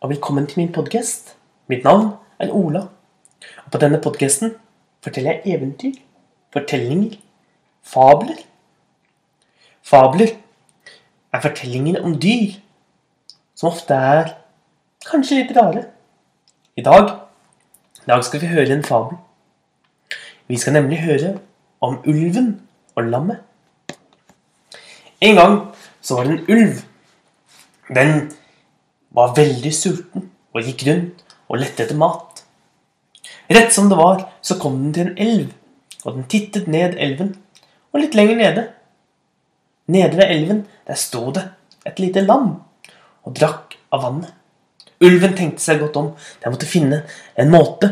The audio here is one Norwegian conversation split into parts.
og velkommen til min podkast. Mitt navn er Ola. Og på denne podkasten forteller jeg eventyr, fortellinger, fabler. Fabler er fortellinger om dyr som ofte er kanskje litt rare. I dag, i dag skal vi høre en fabel. Vi skal nemlig høre om ulven og lammet. En gang så var det en ulv. Den var veldig sulten og gikk rundt og lette etter mat. Rett som det var, så kom den til en elv, og den tittet ned elven, og litt lenger nede. Nede ved elven, der sto det et lite lam og drakk av vannet. Ulven tenkte seg godt om. Jeg måtte finne en måte,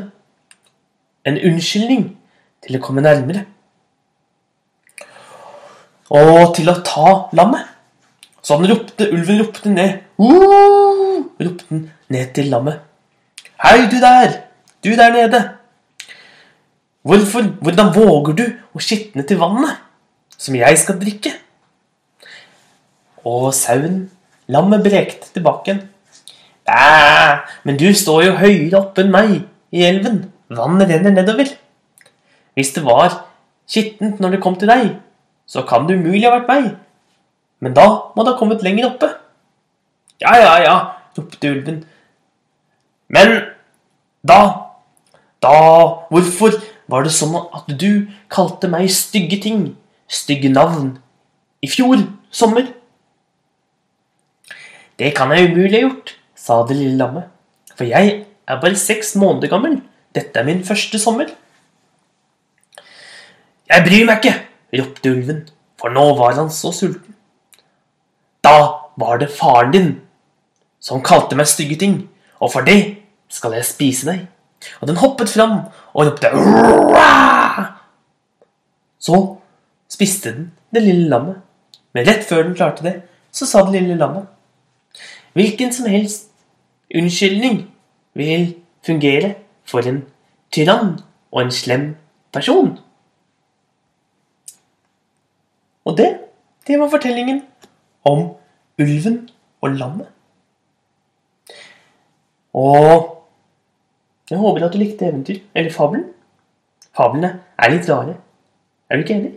en unnskyldning, til å komme nærmere. Og til å ta lammet. Så han ropte, ulven ropte ned. Uh, ropte den ned til lammet. Hei, du der! Du der nede! Hvorfor, hvordan våger du å skitne til vannet som jeg skal drikke? Og sauen, lammet, brekte tilbake igjen. Bæ, men du står jo høyere oppe enn meg i elven. Vannet renner nedover. Hvis det var skittent når det kom til deg, så kan det umulig ha vært meg. Men da må det ha kommet lenger oppe. Ja, ja, ja, ropte ulven. Men da Da Hvorfor var det sånn at du kalte meg stygge ting, stygge navn, i fjor sommer? Det kan jeg umulig ha gjort, sa det lille lammet. For jeg er bare seks måneder gammel. Dette er min første sommer. Jeg bryr meg ikke, ropte ulven, for nå var han så sulten. Da var det faren din som kalte meg stygge ting, og for det skal jeg spise deg. Og den hoppet fram og ropte! Så spiste den det lille lammet. Men rett før den klarte det, så sa det lille lammet Hvilken som helst unnskyldning vil fungere for en tyrann og en slem person. Og det, det var fortellingen om ulven og lammet. Og jeg håper at du likte eventyr, eller fabelen. Fablene er litt rare. Er du ikke enig?